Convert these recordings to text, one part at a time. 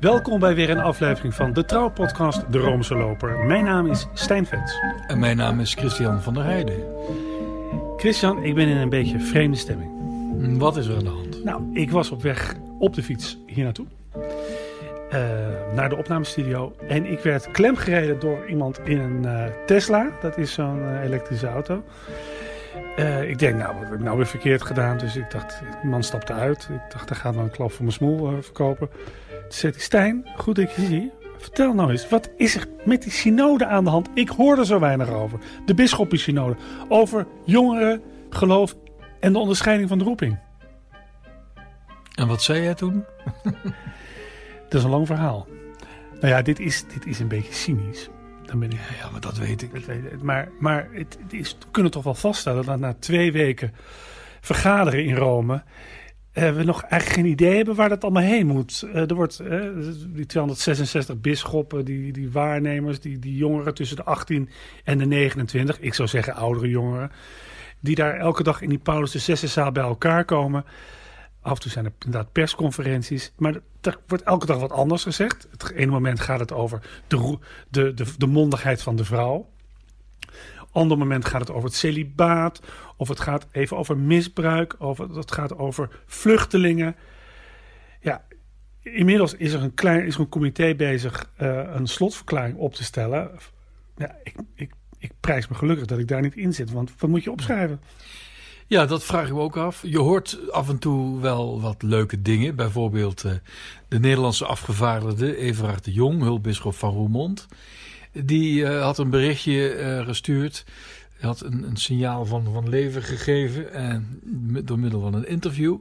Welkom bij weer een aflevering van de Trouwpodcast De Roomse Loper. Mijn naam is Stijn Vets. En mijn naam is Christian van der Heijden. Christian, ik ben in een beetje vreemde stemming. Wat is er aan de hand? Nou, ik was op weg op de fiets hier naartoe. Uh, naar de opnamestudio. En ik werd klemgereden door iemand in een uh, Tesla. Dat is zo'n uh, elektrische auto. ik denk, nou, wat heb ik nou weer verkeerd gedaan? Dus ik dacht, de man stapte uit. Ik dacht, hij gaat wel een klap voor mijn smoel verkopen. Zei hij, Stijn, goed dat ik je zie. Vertel nou eens, wat is er met die synode aan de hand? Ik hoor er zo weinig over. De bisschoppensynode. Over jongeren, geloof en de onderscheiding van de roeping. En wat zei jij toen? Dat is een lang verhaal. Nou ja, dit is, dit is een beetje cynisch. Dan ben ik, ja, ja maar dat weet ik. weet Maar, maar het, het is, we kunnen toch wel vaststellen dat na twee weken vergaderen in Rome uh, we nog eigenlijk geen idee hebben waar dat allemaal heen moet. Uh, er wordt uh, die 266 bisschoppen, die, die waarnemers, die, die jongeren tussen de 18 en de 29, ik zou zeggen oudere jongeren, die daar elke dag in die Paulus de Zessenzaal bij elkaar komen. Af en toe zijn er inderdaad persconferenties, maar er wordt elke dag wat anders gezegd. Het ene moment gaat het over de, de, de, de mondigheid van de vrouw ander moment gaat het over het celibaat. Of het gaat even over misbruik. Of het gaat over vluchtelingen. Ja, inmiddels is er een, klein, is er een comité bezig uh, een slotverklaring op te stellen. Ja, ik, ik, ik prijs me gelukkig dat ik daar niet in zit. Want wat moet je opschrijven? Ja, dat vraag ik ook af. Je hoort af en toe wel wat leuke dingen. Bijvoorbeeld uh, de Nederlandse afgevaardigde Everard de Jong, hulpbisschop van Roermond. Die uh, had een berichtje gestuurd. Hij had een, een, signaal van, van leven gegeven en, door middel van een interview.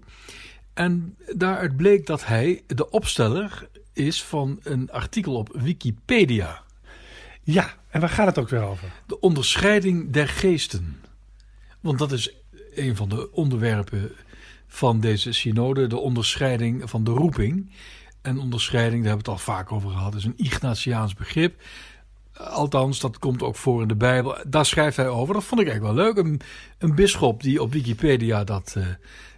En daaruit bleek dat hij de opsteller is van een artikel op Wikipedia. Ja, en waar gaat het ook weer over? De onderscheiding der geesten. Want dat is een van de onderwerpen van deze synode, de onderscheiding van de roeping. En onderscheiding, daar hebben we het al vaak over gehad, is een Ignatiaans begrip. Althans, dat komt ook voor in de Bijbel. Daar schrijft hij over. Dat vond ik eigenlijk wel leuk. Een, een bisschop die op Wikipedia dat uh,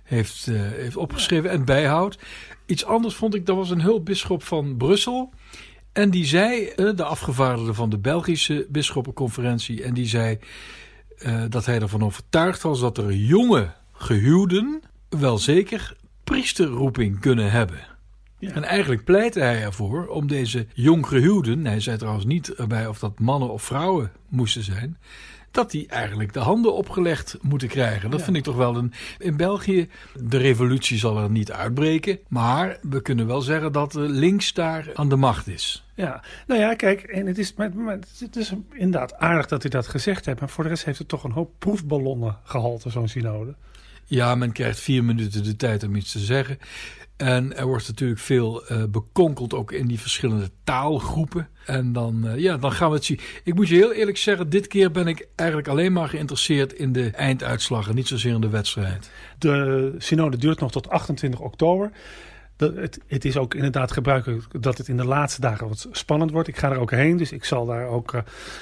heeft, uh, heeft opgeschreven en bijhoudt. Iets anders vond ik, dat was een hulpbisschop van Brussel. En die zei, uh, de afgevaardigde van de Belgische bisschoppenconferentie, en die zei dat hij ervan overtuigd was dat er jonge gehuwden wel zeker priesterroeping kunnen hebben. En eigenlijk pleitte hij ervoor om deze jonggehuwden, hij zei trouwens niet erbij of dat mannen of vrouwen moesten zijn, dat die eigenlijk de handen opgelegd moeten krijgen. Dat vind ik toch wel een. In België, de revolutie zal er niet uitbreken. Maar we kunnen wel zeggen dat links daar aan de macht is. Ja, nou ja, kijk, en het is, maar, het is inderdaad aardig dat hij dat gezegd heeft. Maar voor de rest heeft het toch een hoop proefballonnen gehalte, zo'n synode. Ja, men krijgt vier minuten de tijd om iets te zeggen. En er wordt natuurlijk veel uh, bekonkeld ook in die verschillende taalgroepen. En dan, uh, ja, dan gaan we het zien. Ik moet je heel eerlijk zeggen, dit keer ben ik eigenlijk alleen maar geïnteresseerd in de einduitslag en niet zozeer in de wedstrijd. De synode duurt nog tot 28 oktober. het, is ook inderdaad gebruikelijk dat het in de laatste dagen wat spannend wordt. Ik ga er ook heen, dus ik zal daar ook uh,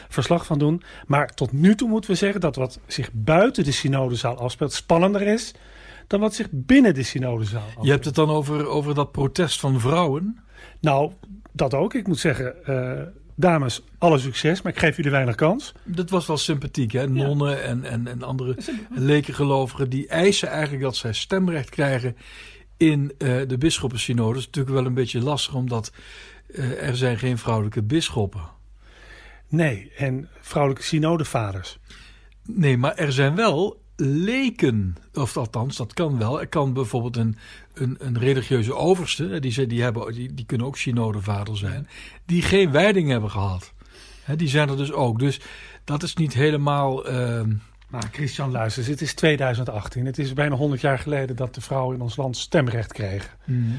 verslag van doen. Maar tot nu toe moeten we zeggen dat wat zich buiten de synodezaal afspeelt spannender is dan wat zich binnen de synodezaal afspeelt. Je hebt het dan over, over dat protest van vrouwen? Nou, dat ook. Ik moet zeggen, uh, dames, alle succes, maar ik geef jullie weinig kans. Dat was wel sympathiek, hè? Nonnen en, en, en andere lekengelovigen die eisen eigenlijk dat zij stemrecht krijgen in uh, de bisschoppensynode. Dat is natuurlijk wel een beetje lastig, omdat uh, er zijn geen vrouwelijke bisschoppen. Nee, en vrouwelijke synodevaders. Nee, maar er zijn wel leken, of althans, dat kan wel. Er kan bijvoorbeeld een, een, een religieuze overste, die, die, hebben, die, die kunnen ook synodevader zijn, die geen wijding hebben gehad. die zijn er dus ook. Dus dat is niet helemaal. Uh... Maar Christian, luister, het is 2018. Het is bijna 100 jaar geleden dat de vrouwen in ons land stemrecht kregen. Mm.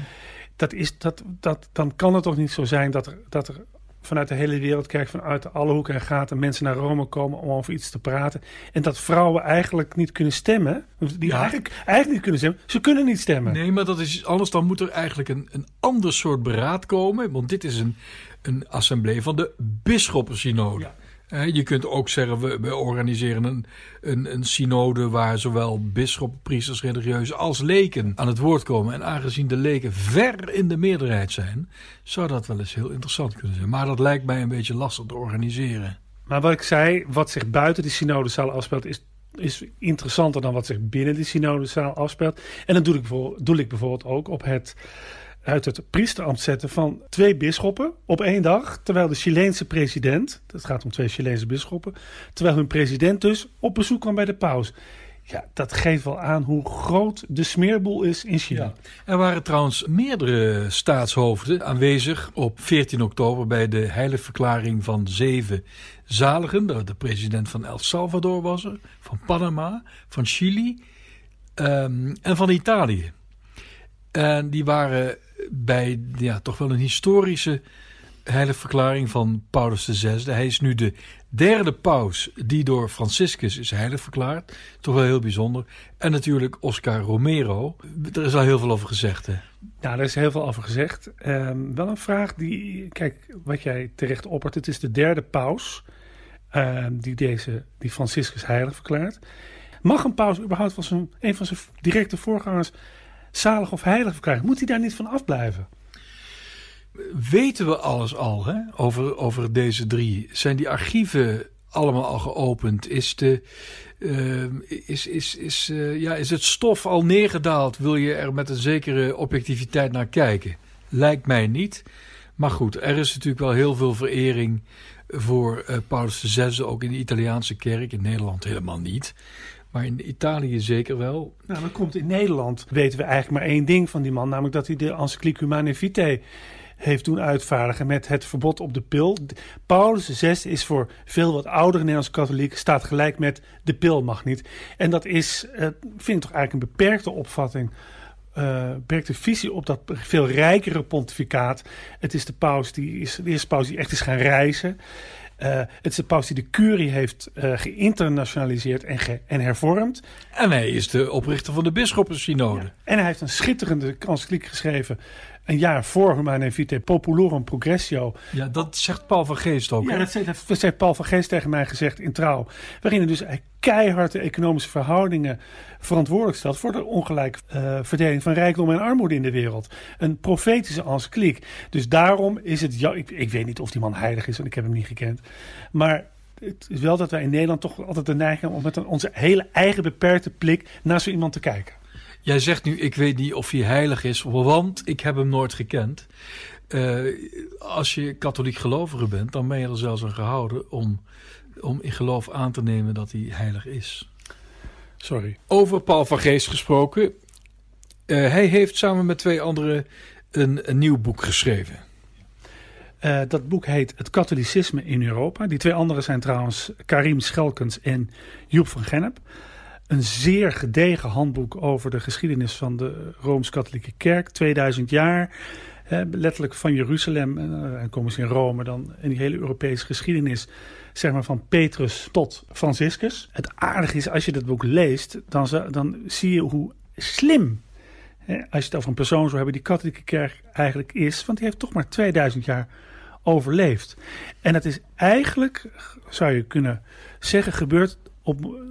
Dat is, dat, dat, dan kan het toch niet zo zijn dat er, dat er vanuit de hele wereld, kijk, vanuit alle hoeken en gaten mensen naar Rome komen om over iets te praten. En dat vrouwen eigenlijk niet kunnen stemmen. Die eigenlijk, eigenlijk niet kunnen stemmen. Ze kunnen niet stemmen. Nee, maar dat is anders. Dan moet er eigenlijk een, een ander soort beraad komen. Want dit is een, een assemblee van de bisschoppensynode. Ja. Je kunt ook zeggen, we, organiseren een, een, een, synode waar zowel bisschoppen, priesters, religieuzen als leken aan het woord komen. En aangezien de leken ver in de meerderheid zijn, zou dat wel eens heel interessant kunnen zijn. Maar dat lijkt mij een beetje lastig te organiseren. Maar wat ik zei, wat zich buiten de synodezaal afspeelt, is, is interessanter dan wat zich binnen de synodezaal afspeelt. En dan doe ik, doe ik bijvoorbeeld ook op het uit het priesterambt zetten van twee bisschoppen op één dag. Terwijl de Chileense president, het gaat om twee Chileense bisschoppen, terwijl hun president dus op bezoek kwam bij de paus. Ja, dat geeft wel aan hoe groot de smeerboel is in China. Er waren trouwens meerdere staatshoofden aanwezig op 14 oktober bij de heilige verklaring van zeven zaligen. De president van El Salvador was er, van Panama, van Chili um, en van Italië. En die waren bij ja, toch wel een historische heilige verklaring van Paulus VI. Hij is nu de derde paus die door Franciscus is heilig verklaard. Toch wel heel bijzonder. En natuurlijk Oscar Romero. Er is al heel veel over gezegd. Hè? Ja, er is heel veel over gezegd. Um, wel een vraag die, kijk, wat jij terecht oppert. Het is de derde paus um, die, deze, die Franciscus heilig verklaart. Mag een paus überhaupt van zijn, een van zijn directe voorgangers zalig of heilig verklaren? Moet hij daar niet van afblijven? Weten we alles al hè? Over, over deze drie? Zijn die archieven allemaal al geopend? Is, de, uh, is, is, is, uh, ja, is het stof al neergedaald? Wil je er met een zekere objectiviteit naar kijken? Lijkt mij niet. Maar goed, er is natuurlijk wel heel veel verering voor uh, Paulus VI, ook in de Italiaanse kerk. In Nederland helemaal niet. Maar in Italië zeker wel. Nou, dan komt in Nederland, weten we eigenlijk maar één ding van die man. Namelijk dat hij de encycliek Humane Vitae heeft doen uitvaardigen met het verbod op de pil. Paulus VI is voor veel wat oudere Nederlandse katholieken staat gelijk met de pil mag niet. En dat is, uh, vind ik toch eigenlijk een beperkte opvatting. Uh, beperkte visie op dat veel rijkere pontificaat. Het is de paus die is de eerste paus die echt is gaan reizen. Uh, het is de paus die de curie heeft uh, geïnternationaliseerd en, ge en hervormd. En hij is de oprichter van de bisschoppensynode. Ja. En hij heeft een schitterende encycliek geschreven een jaar voor Humane Vitae Populorum Progressio. Ja, dat zegt Paul van Geest ook. Ja, dat heeft Paul van Geest tegen mij gezegd in Trouw. Waarin hij dus keihard de economische verhoudingen verantwoordelijk stelt voor de ongelijke uh, verdeling van rijkdom en armoede in de wereld. Een profetische encycliek. Dus daarom is het, ja, ik, ik weet niet of die man heilig is, want ik heb hem niet gekend. Maar het is wel dat wij in Nederland toch altijd de neiging hebben om met een, onze hele eigen beperkte blik naar zo iemand te kijken. Jij zegt nu, ik weet niet of hij heilig is, want ik heb hem nooit gekend. Uh, als je katholiek gelovige bent, dan ben je er zelfs aan gehouden om, om in geloof aan te nemen dat hij heilig is. Sorry. Over Paul van Geest gesproken. Uh, hij heeft samen met twee anderen een, een nieuw boek geschreven. Uh, dat boek heet Het Katholicisme in Europa. Die twee anderen zijn trouwens Karim Schelkens en Joep van Gennep een zeer gedegen handboek over de geschiedenis van de Rooms-Katholieke Kerk. 2000 jaar, hè, letterlijk van Jeruzalem en, komen ze in Rome dan in die hele Europese geschiedenis, zeg maar van Petrus tot Franciscus. Het aardige is, als je dat boek leest, dan, dan zie je hoe slim, hè, als je het over een persoon zou hebben die katholieke kerk eigenlijk is, want die heeft toch maar 2000 jaar overleefd. En het is eigenlijk, zou je kunnen zeggen, gebeurd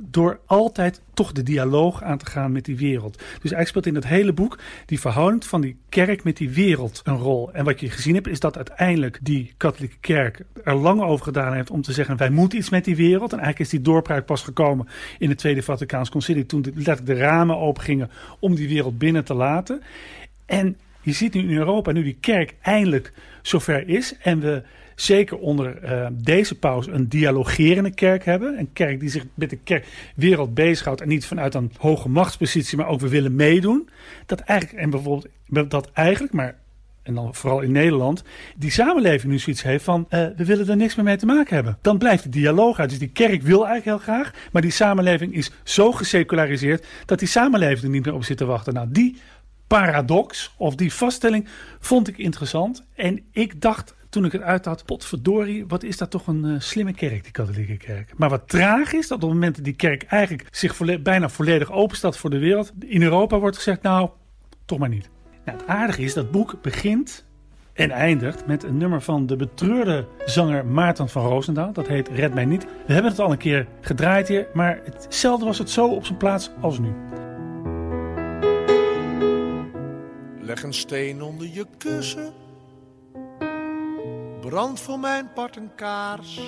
door altijd toch de dialoog aan te gaan met die wereld. Dus eigenlijk speelt in het hele boek die verhouding van die kerk met die wereld een rol. En wat je gezien hebt is dat uiteindelijk die katholieke kerk er lang over gedaan heeft om te zeggen wij moeten iets met die wereld. En eigenlijk is die doorbraak pas gekomen in het Tweede Vaticaans Concilie toen letterlijk de ramen opengingen om die wereld binnen te laten. En je ziet nu in Europa, nu die kerk eindelijk zover is en we zeker onder uh, deze paus een dialogerende kerk hebben. Een kerk die zich met de kerkwereld bezighoudt en niet vanuit een hoge machtspositie, maar ook we willen meedoen. Dat eigenlijk, en bijvoorbeeld dat eigenlijk, maar en dan vooral in Nederland, die samenleving nu zoiets heeft van uh, we willen er niks meer mee te maken hebben. Dan blijft de dialoog uit. Dus die kerk wil eigenlijk heel graag, maar die samenleving is zo geseculariseerd dat die samenleving er niet meer op zit te wachten. Nou, die paradox of die vaststelling vond ik interessant. En ik dacht toen ik het uit had, potverdorie, wat is dat toch een uh, slimme kerk, die katholieke kerk. Maar wat traag is, dat op het moment dat die kerk eigenlijk zich bijna volledig openstaat voor de wereld, in Europa wordt gezegd, nou, toch maar niet. Nou, het aardige is, dat boek begint En eindigt met een nummer van de betreurde zanger Maarten van Roosendaal. Dat heet Red Mij Niet. We hebben het al een keer gedraaid hier, maar hetzelfde was het zo op zijn plaats als nu. Leg een steen onder je kussen. Brand voor mijn part een kaars.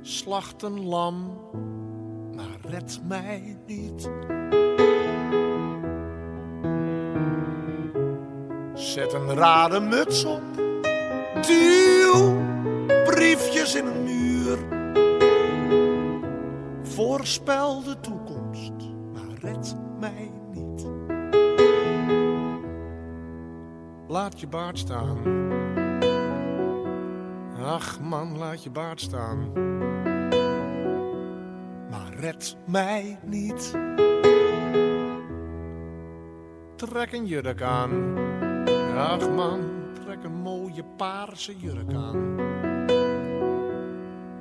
Slacht een lam, maar red mij niet. Zet een rare muts op. Duw briefjes in een muur. Voorspel de toekomst, maar red mij Laat je baard staan. Ach man, laat je baard staan. Maar red mij niet. Trek een jurk aan. Ach man, trek een mooie paarse jurk aan.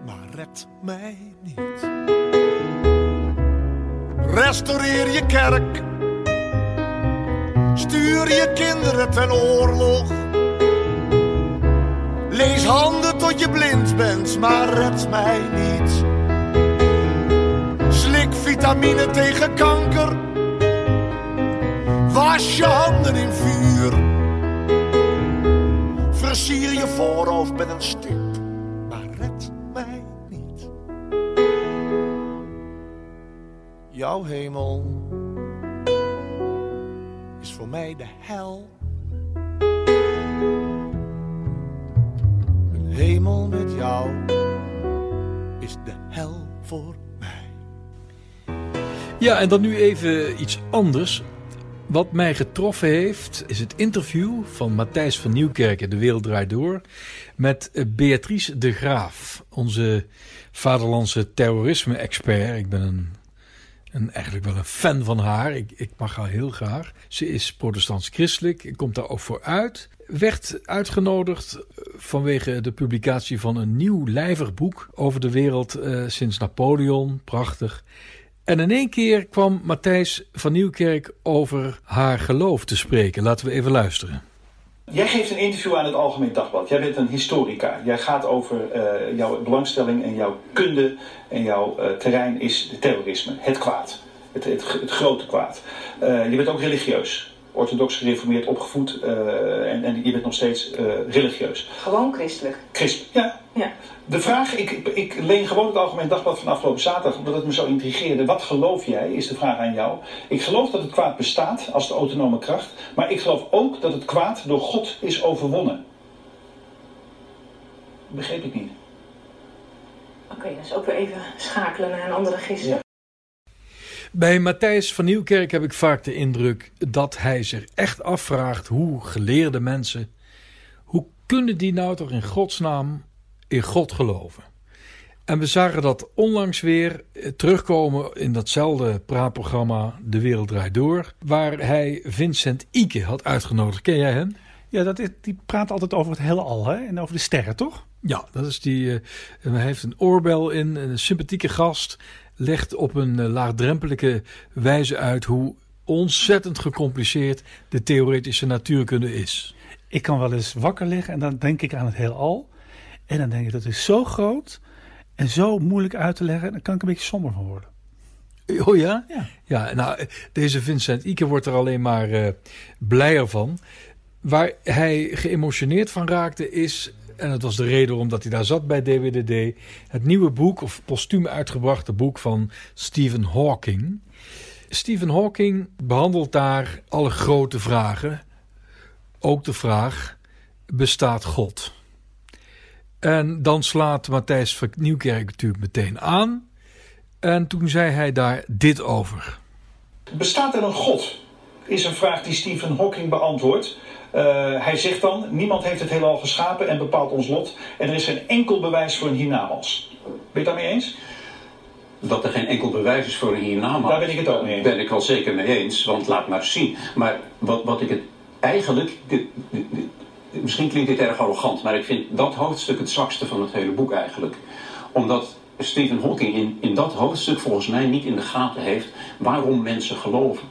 Maar red mij niet. Restaureer je kerk. Stuur je kinderen ten oorlog. Lees handen tot je blind bent, maar red mij niet. Slik vitamine tegen kanker. Was je handen in vuur. Versier je voorhoofd met een stip, maar red mij niet. Jouw hemel voor mij de hel. Een hemel met jou is de hel voor mij. Ja, en dan nu even iets anders. Wat mij getroffen heeft, is het interview van Matthijs van Nieuwkerk De Wereld Draait Door met eh, Beatrice de Graaf, onze vaderlandse terrorisme-expert. Ik ben een, een, eigenlijk wel een fan van haar. Ik, ik mag haar heel graag. Ze is protestants-christelijk, komt daar ook voor uit. Werd uitgenodigd vanwege de publicatie van een nieuw lijvig boek over de wereld eh, sinds Napoleon. Prachtig. En in één keer kwam Matthijs van Nieuwkerk over haar geloof te spreken. Laten we even luisteren. Jij geeft een interview aan het Algemeen Dagblad. Jij bent een historica. Jij gaat over uh, jouw belangstelling en jouw kunde en jouw uh, terrein is het terrorisme, het kwaad, het, het, grote kwaad. Uh, je bent ook religieus, orthodox gereformeerd opgevoed en, en, je bent nog steeds religieus. Gewoon christelijk. Christelijk, ja. ja. De vraag, ik, ik, leen gewoon het Algemeen Dagblad van afgelopen zaterdag, omdat het me zo intrigeerde. Wat geloof jij, is de vraag aan jou. Ik geloof dat het kwaad bestaat als de autonome kracht, maar ik geloof ook dat het kwaad door God is overwonnen. Begreep ik niet. Oké, okay, dus ook weer even schakelen naar een andere register. Ja. Bij Matthijs van Nieuwkerk heb ik vaak de indruk dat hij zich echt afvraagt hoe geleerde mensen, hoe kunnen die nou toch in godsnaam in God geloven. En we zagen dat onlangs weer terugkomen in datzelfde praatprogramma De Wereld Draait Door, waar hij Vincent Ike had uitgenodigd. Ken jij hem? Ja, dat is, die praat altijd over het heelal hè? en over de sterren, toch? Ja, dat is die. Uh, hij heeft een oorbel in, een sympathieke gast, legt op een uh, laagdrempelige wijze uit hoe ontzettend gecompliceerd de theoretische natuurkunde is. Ik kan wel eens wakker liggen en dan denk ik aan het heelal. En dan denk ik, dat is zo groot en zo moeilijk uit te leggen. Dan kan ik een beetje somber van worden. Oh ja? Ja. ja nou, deze Vincent Ike wordt er alleen maar uh, blijer van. Waar hij geëmotioneerd van raakte is, en dat was de reden omdat hij daar zat bij DWDD, het nieuwe boek, of postuum uitgebrachte boek van Stephen Hawking. Stephen Hawking behandelt daar alle grote vragen. Ook de vraag, bestaat God? En dan slaat Matthijs van Nieuwkerk natuurlijk meteen aan. En toen zei hij daar dit over. Bestaat er een God? Is een vraag die Stephen Hawking beantwoordt. Uh, hij zegt dan: Niemand heeft het heelal geschapen en bepaalt ons lot. En er is geen enkel bewijs voor een hiernamaals. Ben je het daarmee eens? Dat er geen enkel bewijs is voor een hiernamaals. Daar ben ik het ook mee eens. Ben ik wel zeker mee eens, want laat maar zien. Maar wat, wat ik het eigenlijk. Dit, dit, dit, misschien klinkt dit erg arrogant, maar ik vind dat hoofdstuk het zwakste van het hele boek eigenlijk. Omdat Stephen Hawking in, in dat hoofdstuk volgens mij niet in de gaten heeft waarom mensen geloven.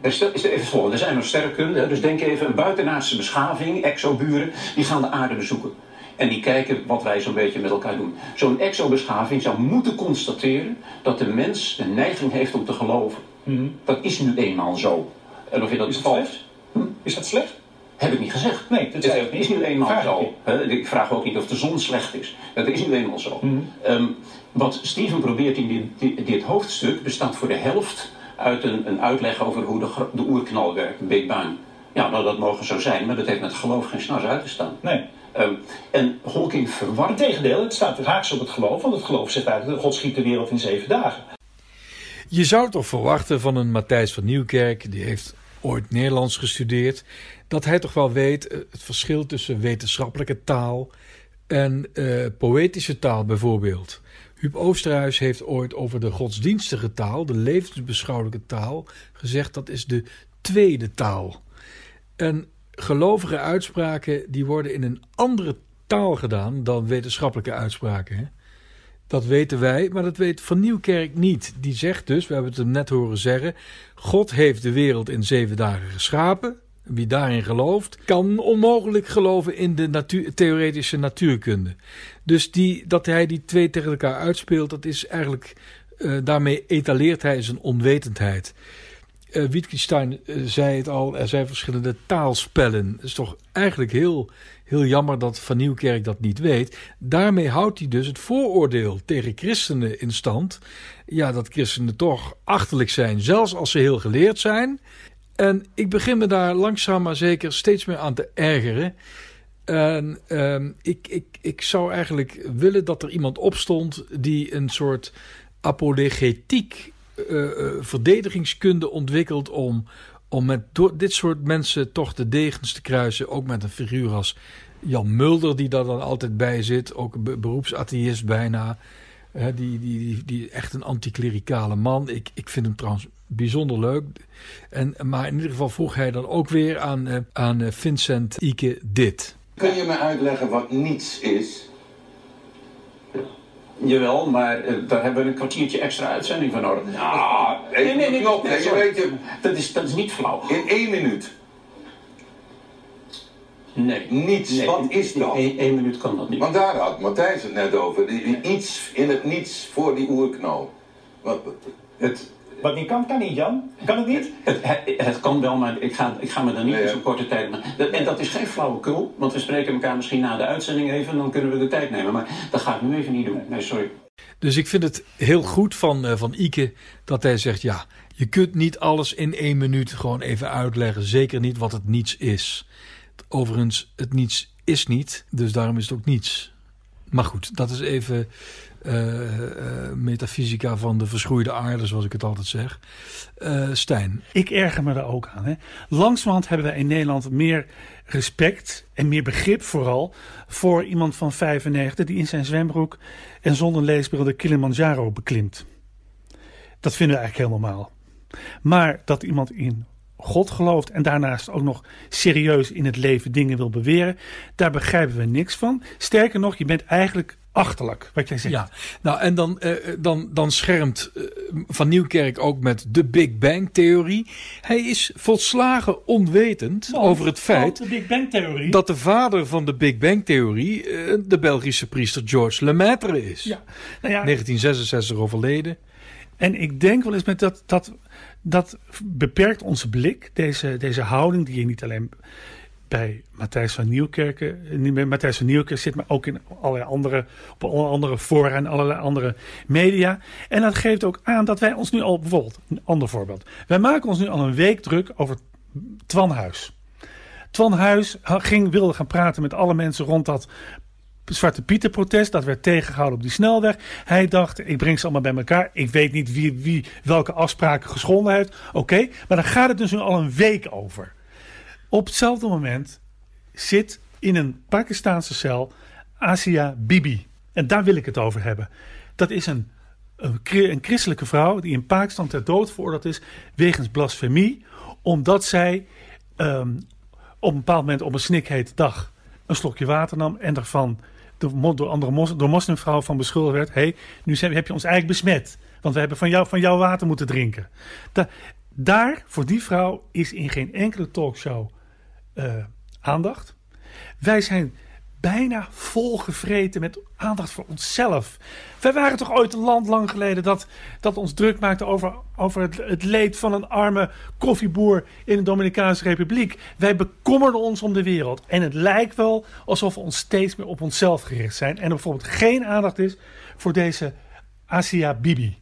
Er stel- is er even volgende. Er zijn nog sterrenkunde, dus denk even een buitenaardse beschaving, exoburen, die gaan de aarde bezoeken. En die kijken wat wij zo'n beetje met elkaar doen. Zo'n exobeschaving zou moeten constateren dat de mens de neiging heeft om te geloven. Dat is nu eenmaal zo. En of je dat Is dat slecht? Is dat slecht? heb ik niet gezegd. Nee, dat Het is nu eenmaal Vraag zo. Ik vraag ook niet of de zon slecht is. Dat is nu eenmaal zo. Mhm. Ehm, wat Steven probeert in dit, dit, dit hoofdstuk bestaat voor de helft uit een, een uitleg over hoe de, de oerknal werkt, de Big Bang. Ja, nou, dat mogen zo zijn, maar dat heeft met geloof geen snars uit te staan. Nee. Ehm, en Hawking verwart Integendeel, het staat haaks op het geloof, want het geloof zegt eigenlijk, God schiet de wereld in zeven dagen. Je zou toch verwachten van een Matthijs van Nieuwkerk, die heeft ooit Nederlands gestudeerd, dat hij toch wel weet eh, het verschil tussen wetenschappelijke taal en eh, poëtische taal bijvoorbeeld. Huub Oosterhuis heeft ooit over de godsdienstige taal, de levensbeschouwelijke taal, gezegd dat is de tweede taal. En gelovige uitspraken die worden in een andere taal gedaan dan wetenschappelijke uitspraken. Dat weten wij, maar dat weet Van Nieuwkerk niet. Die zegt dus, we hebben het hem net horen zeggen: God heeft de wereld in zeven dagen geschapen. Wie daarin gelooft, kan onmogelijk geloven in de theoretische natuurkunde. Dus die, dat hij die twee tegen elkaar uitspeelt, dat is eigenlijk. eh, daarmee etaleert hij zijn onwetendheid. Eh Wittgenstein eh, zei het al, er zijn verschillende taalspellen. Het is toch eigenlijk heel, heel jammer dat Van Nieuwkerk dat niet weet. Daarmee houdt hij dus het vooroordeel tegen christenen in stand. Ja, dat christenen toch achterlijk zijn, zelfs als ze heel geleerd zijn. En ik begin me daar langzaam maar zeker steeds meer aan te ergeren. En ehm, ik, ik, ik zou eigenlijk willen dat er iemand opstond die een soort apologetiek, eh, eh, verdedigingskunde ontwikkelt om, om met dit soort mensen toch de degens te kruisen. Ook met een figuur als Jan Mulder, die daar dan altijd bij zit, ook een be- beroepsatheïst bijna. Die, die, die, die echt een anticlericale man. Ik, ik vind hem trouwens bijzonder leuk. En, maar in ieder geval vroeg hij dan ook weer aan, eh, aan eh, Vincent Ike dit. Kun je me uitleggen wat niets is? Jawel, maar eh, daar hebben we een kwartiertje extra uitzending van nodig. Ah, knop, hè, je sorry. weet je, dat, is, dat is niet flauw. in één minuut. Nee. Niets, Nee, wat is in dat? één, één minuut kan dat niet. Want daar had Matthijs het net over. Die- Iets in het niets voor die oerknal. Wat, Het, Wat niet kan, kan niet, Jan. Kan het niet? het, het, het kan wel, maar ik ga, ik ga me daar niet Nee, in zo'n korte tijd... Maar, dat- en dat is geen flauwekul, want we spreken elkaar misschien na de uitzending even... en dan kunnen we de tijd nemen. Maar dat ga ik nu even niet doen. Nee, sorry. Dus ik vind het heel goed van, eh, van Ike dat hij zegt: ja, je kunt niet alles in één minuut gewoon even uitleggen. Zeker niet wat het niets is. Overigens, het niets is niet, dus daarom is het ook niets. Maar goed, dat is even eh, eh, metafysica van de verschroeide aarde, zoals ik het altijd zeg. Eh, Stijn, Ik erger me er ook aan. Hè. Langzamerhand hebben wij in Nederland meer respect en meer begrip vooral voor iemand van 95 die in zijn zwembroek en zonder leesbril de Kilimanjaro beklimt. Dat vinden we eigenlijk heel normaal. Maar dat iemand in God gelooft en daarnaast ook nog serieus in het leven dingen wil beweren, daar begrijpen we niks van. Sterker nog, je bent eigenlijk achterlijk, wat jij zegt. Ja, nou en dan, eh, dan, dan schermt eh, Van Nieuwkerk ook met de Big Bang theorie. Hij is volslagen onwetend Want- over het feit de Big Bang theorie. dat de vader van de Big Bang theorie eh, de Belgische priester George Lemaitre is. ja, nou ja, 1966 overleden. En ik denk wel eens met dat, dat, dat beperkt onze blik, deze, deze houding die je niet alleen bij Matthijs van Nieuwkerken, bij Matthijs van Nieuwkerken zit, maar ook in allerlei andere, op allerlei andere fora en allerlei andere media. En dat geeft ook aan dat wij ons nu al, bijvoorbeeld, een ander voorbeeld. Wij maken ons nu al een week druk over Twan Huis. Twan Huis ging, wilde gaan praten met alle mensen rond dat Zwarte Pieter protest. Dat werd tegengehouden op die snelweg. Hij dacht, ik breng ze allemaal bij elkaar. Ik weet niet wie, wie welke afspraken geschonden heeft. Oké, maar dan gaat het dus nu al een week over. Op hetzelfde moment zit in een Pakistaanse cel Asia Bibi. En daar wil ik het over hebben. Dat is een, een, chri- een christelijke vrouw die in Pakistan ter dood veroordeeld is wegens blasfemie. Omdat zij ehm, op een bepaald moment op een snikhete dag een slokje water nam en daarvan door, andere mos, door moslimvrouwen van beschuldigd werd. hey, nu zijn, heb je ons eigenlijk besmet. Want we hebben van jou, van jouw water moeten drinken. Da- daar, voor die vrouw, is in geen enkele talkshow eh, aandacht. Wij zijn bijna volgevreten met aandacht voor onszelf. Wij waren toch ooit een land lang geleden dat, dat ons druk maakte over, over het, het leed van een arme koffieboer in de Dominicaanse Republiek. Wij bekommerden ons om de wereld. En het lijkt wel alsof we ons steeds meer op onszelf gericht zijn. En er bijvoorbeeld geen aandacht is voor deze Asia Bibi.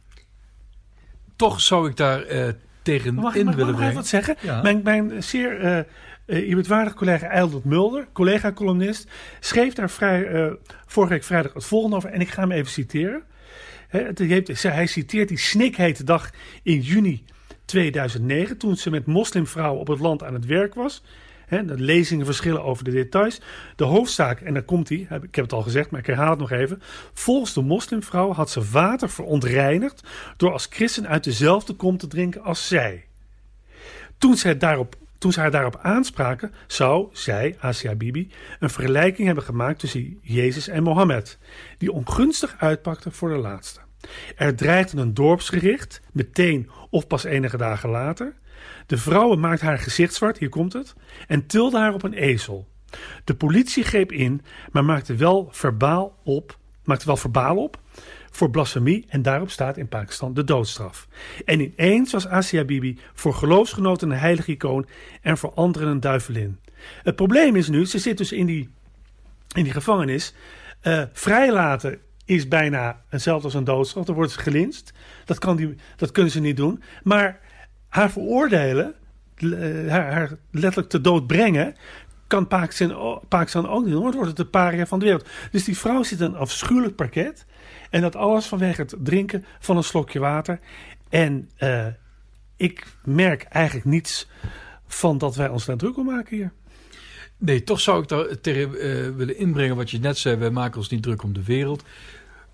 Toch zou ik daar eh, tegen Mag, in mag, mag willen ik nog even brengen. wat zeggen? Ja. Mijn, mijn zeer eh eh, eerbiedwaardige collega Eildert Mulder, collega-columnist, schreef daar vrij, eh, vorige week vrijdag het volgende over. En ik ga hem even citeren. Hij citeert die snikhete dag in juni 2009, toen ze met moslimvrouwen op het land aan het werk was. Hè, de lezingen verschillen over de details. De hoofdzaak, en daar komt hij, ik heb het al gezegd, maar ik herhaal het nog even. Volgens de moslimvrouw had ze water verontreinigd door als christen uit dezelfde kom te drinken als zij. Toen het daarop, toen ze haar daarop aanspraken, zou zij, Asia Bibi, een vergelijking hebben gemaakt tussen Jezus en Mohammed, die ongunstig uitpakte voor de laatste. Er dreigde een dorpsgericht, meteen of pas enige dagen later. De vrouwen maakte haar gezicht zwart, hier komt het, en tilde haar op een ezel. De politie greep in, maar maakte wel verbaal op, maakte wel verbaal op voor blasfemie en daarop staat in Pakistan de doodstraf. En ineens was Asia Bibi voor geloofsgenoten een heilig icoon en voor anderen een duivelin. Het probleem is nu, ze zit dus in die, in die gevangenis. Eh, vrijlaten is bijna hetzelfde als een doodstraf. Dan wordt ze gelinst. Dat, kan die, dat kunnen ze niet doen. Maar haar veroordelen, eh, haar, haar letterlijk te dood brengen, kan Pakistan, Pakistan ook niet doen. wordt het de paria van de wereld. Dus die vrouw zit een afschuwelijk parket. En dat alles vanwege het drinken van een slokje water. En eh, ik merk eigenlijk niets van dat wij ons daar druk om maken hier. Nee, toch zou ik daar tegen eh, willen inbrengen wat je net zei. Wij maken ons niet druk om de wereld.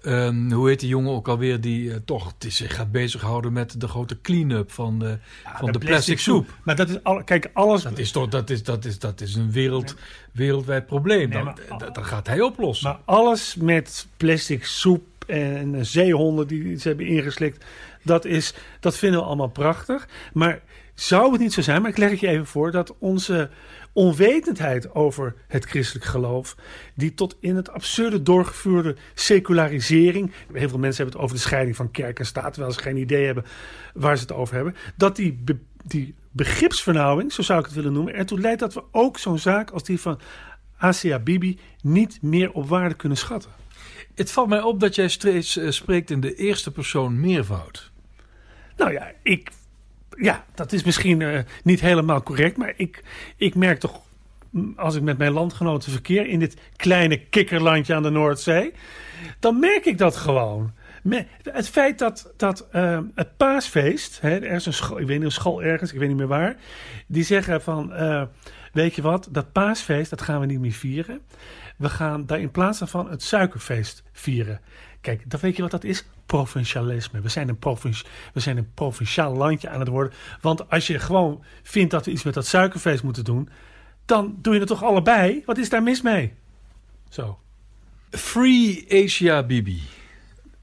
Ehm, hoe heet die jongen ook alweer die eh, toch het is- zich gaat bezighouden met de grote clean-up van de, van de, plastic, soep. Maar dat is al, kijk, alles. Dat is toch dat is, dat is, dat is een wereld, wereldwijd probleem. Nee, dat gaat hij oplossen. Maar alles met plastic soep en zeehonden die ze hebben ingeslikt, dat, is, dat vinden we allemaal prachtig. Maar zou het niet zo zijn, maar ik leg het je even voor, dat onze onwetendheid over het christelijk geloof, die tot in het absurde doorgevoerde secularisering, heel veel mensen hebben het over de scheiding van kerk en staat, terwijl ze geen idee hebben waar ze het over hebben, dat die, be- die begripsvernauwing, zo zou ik het willen noemen, ertoe leidt dat we ook zo'n zaak als die van Asia Bibi niet meer op waarde kunnen schatten. Het valt mij op dat jij steeds eh, spreekt in de eerste persoon meervoud. Nou ja, ik, ja dat is misschien eh, niet helemaal correct. Maar ik, ik merk toch, mm, als ik met mijn landgenoten verkeer in dit kleine kikkerlandje aan de Noordzee. Dan merk ik dat gewoon. Het feit dat, dat eh, het paasfeest, hè, er is een school, ik weet niet, een school ergens, ik weet niet meer waar. Die zeggen van, weet je wat, dat paasfeest, dat gaan we niet meer vieren. We gaan daar in plaats daarvan het suikerfeest vieren. Kijk, dan weet je wat dat is? Provincialisme. We zijn, een provinci- we zijn een provinciaal landje aan het worden. Want als je gewoon vindt dat we iets met dat suikerfeest moeten doen, dan doe je het toch allebei? Wat is daar mis mee? Zo, Free Asia Bibi.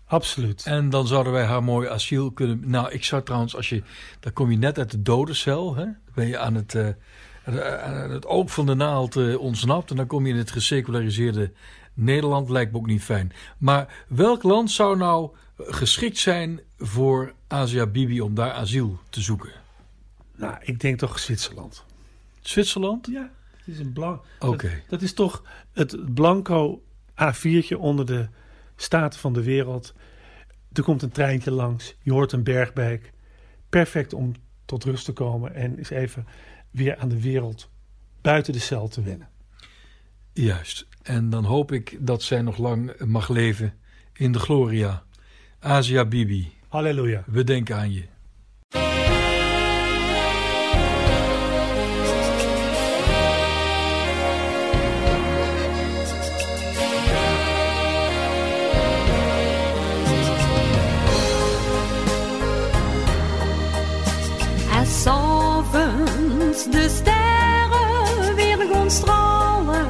absoluut. En dan zouden wij haar mooi asiel kunnen. Nou, ik zou trouwens, als je. Dan kom je net uit de dodencel. Hè? Dan ben je aan het, eh, het oog van de naald eh, ontsnapt. En dan kom je in het geseculariseerde Nederland. Lijkt me ook niet fijn. Maar welk land zou nou geschikt zijn voor Asia Bibi om daar asiel te zoeken? Nou, ik denk toch Zwitserland. Zwitserland? Ja, het is een blank. Oké. Dat, dat is toch het blanco A4'tje onder de staten van de wereld. Er komt een treintje langs, je hoort een bergbeek. Perfect om tot rust te komen en eens even weer aan de wereld buiten de cel te winnen. Juist. En dan hoop ik dat zij nog lang mag leven in de gloria. Asia Bibi, Halleluja. we denken aan je. S'avonds de sterren weer gaan stralen,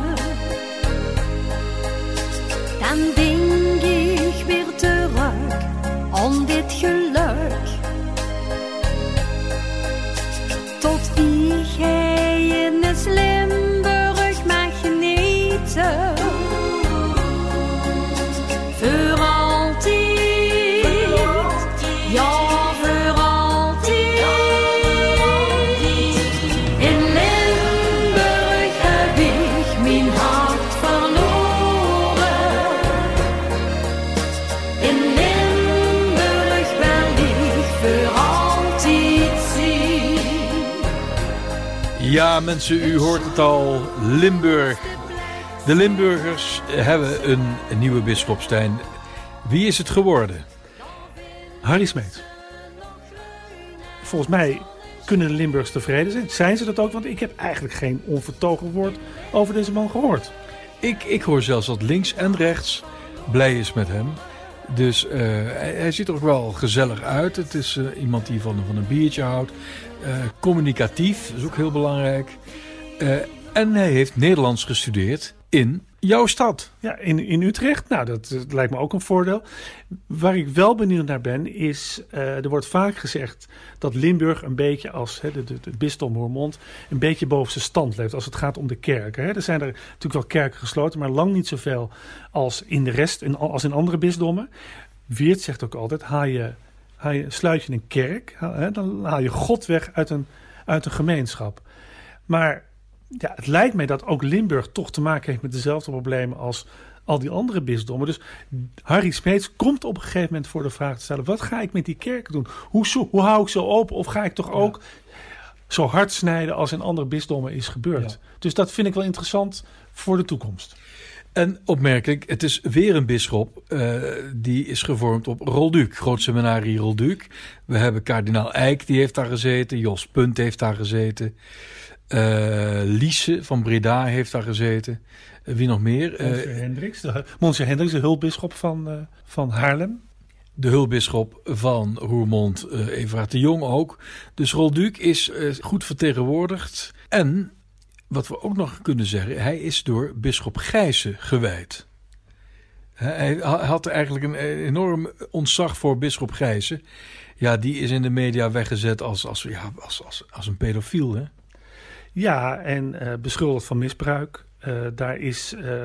dan denk ik weer terug aan dit geluk. Ja, mensen, u hoort het al. Limburg. De Limburgers hebben een, nieuwe bisschopstijn. Wie is het geworden? Harry Smeets. Volgens mij kunnen de Limburgers tevreden zijn. Zijn ze dat ook? Want ik heb eigenlijk geen onvertogen woord over deze man gehoord. Ik, ik hoor zelfs dat links en rechts blij is met hem. Dus eh, hij, ziet er ook wel gezellig uit. Het is eh, iemand die van, van een biertje houdt. Eh, communicatief, is ook heel belangrijk. En hij heeft Nederlands gestudeerd in jouw stad. Ja, in, in Utrecht, nou, dat, eh, lijkt me ook een voordeel. Waar ik wel benieuwd naar ben, is... eh, er wordt vaak gezegd dat Limburg een beetje als hè, de, de, het bisdom Roermond... een beetje boven zijn stand leeft als het gaat om de kerken. Hè. Er zijn er natuurlijk wel kerken gesloten, maar lang niet zoveel als in de rest, in, als in andere bisdommen. Weert zegt ook altijd, haal je, haal je, sluit je een kerk, hè, dan haal je God weg uit een, uit een gemeenschap. Maar ja, het lijkt mij dat ook Limburg toch te maken heeft met dezelfde problemen als al die andere bisdommen. Dus Harry Smeets komt op een gegeven moment voor de vraag te stellen: wat ga ik met die kerken doen? Hoe, zo- hoe hou ik ze open? Of ga ik toch ook zo hard snijden als in andere bisdommen is gebeurd? Dus dat vind ik wel interessant voor de toekomst. En opmerkelijk, het is weer een bisschop. eh, die is gevormd op Rolduc, Groot Seminarie Rolduc. We hebben kardinaal Eijk, die heeft daar gezeten. Jos Punt heeft daar gezeten. Eh Liese van Breda heeft daar gezeten. Eh, wie nog meer? Eh, Monsieur Hendricks, de, Monsieur Hendricks, de hulpbisschop van, van Haarlem. de hulpbisschop van Roermond, Everaert de Jong ook. Dus Rolduc is goed vertegenwoordigd. En wat we ook nog kunnen zeggen, hij is door bisschop Gijzen gewijd. Hij hij had eigenlijk een enorm ontzag voor bisschop Gijzen. Ja, die is in de media weggezet als, als, ja, als, als, als een pedofiel. Hè? Ja, en eh, beschuldigd van misbruik. Eh, daar is eh,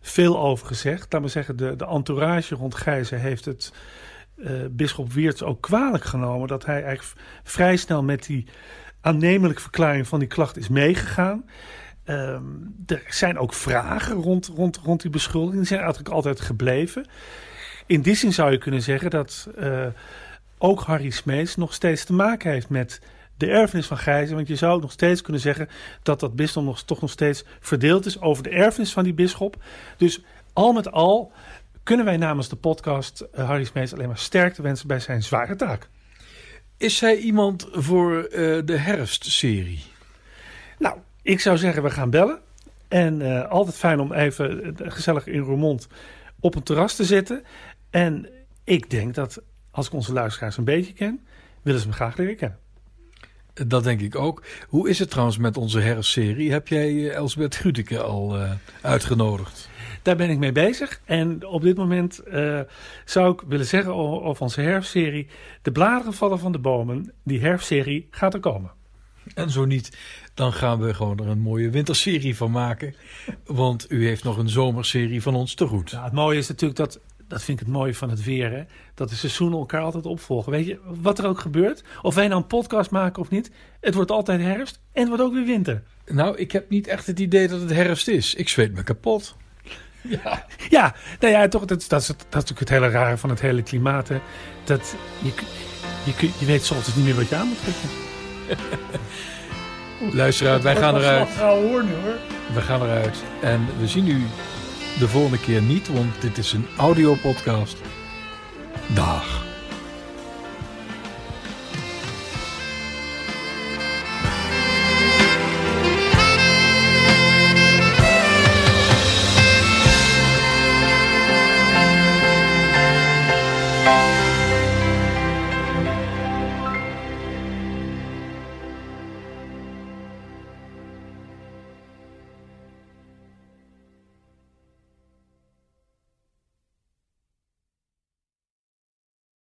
veel over gezegd. Laat maar zeggen, de, de entourage rond Gijzen heeft het bisschop Weerts ook kwalijk genomen... dat hij eigenlijk vrij snel met die aannemelijke verklaring van die klacht is meegegaan. Ehm, er zijn ook vragen rond, rond, rond die beschuldiging. Die zijn eigenlijk altijd gebleven. In die zin zou je kunnen zeggen dat ook Harry Smeets nog steeds te maken heeft met de erfenis van Gijzen. Want je zou nog steeds kunnen zeggen dat dat bisdom nog, toch nog steeds verdeeld is over de erfenis van die bisschop. Dus al met al kunnen wij namens de podcast eh, Harry Smeets alleen maar sterkte wensen bij zijn zware taak. Is hij iemand voor eh, de herfstserie? Nou, ik zou zeggen, we gaan bellen. En eh, altijd fijn om even gezellig in Roermond op een terras te zitten. En ik denk dat als ik onze luisteraars een beetje ken, willen ze me graag leren kennen. Dat denk ik ook. Hoe is het trouwens met onze herfstserie? Heb jij eh, Elsbeth Grütke al eh, uitgenodigd? Daar ben ik mee bezig. En op dit moment eh, zou ik willen zeggen over onze herfstserie... De bladeren vallen van de bomen. Die herfstserie gaat er komen. En zo niet, dan gaan we gewoon er een mooie winterserie van maken. Want u heeft nog een zomerserie van ons te goed. Nou, het mooie is natuurlijk dat... Dat vind ik het mooie van het weer. Hè? Dat de seizoenen elkaar altijd opvolgen. Weet je, wat er ook gebeurt. Of wij nou een podcast maken of niet. Het wordt altijd herfst. En het wordt ook weer winter. Nou, ik heb niet echt het idee dat het herfst is. Ik zweet me kapot. Ja, nou ja, toch, dat, is- dat, is, dat is natuurlijk het hele rare van het hele klimaat. Hè. Dat je, je, je weet soms niet meer wat je aan moet trekken. Luisteraar, wij gaan eruit. We gaan eruit. En we zien u de volgende keer niet, want dit is een audiopodcast. Dag.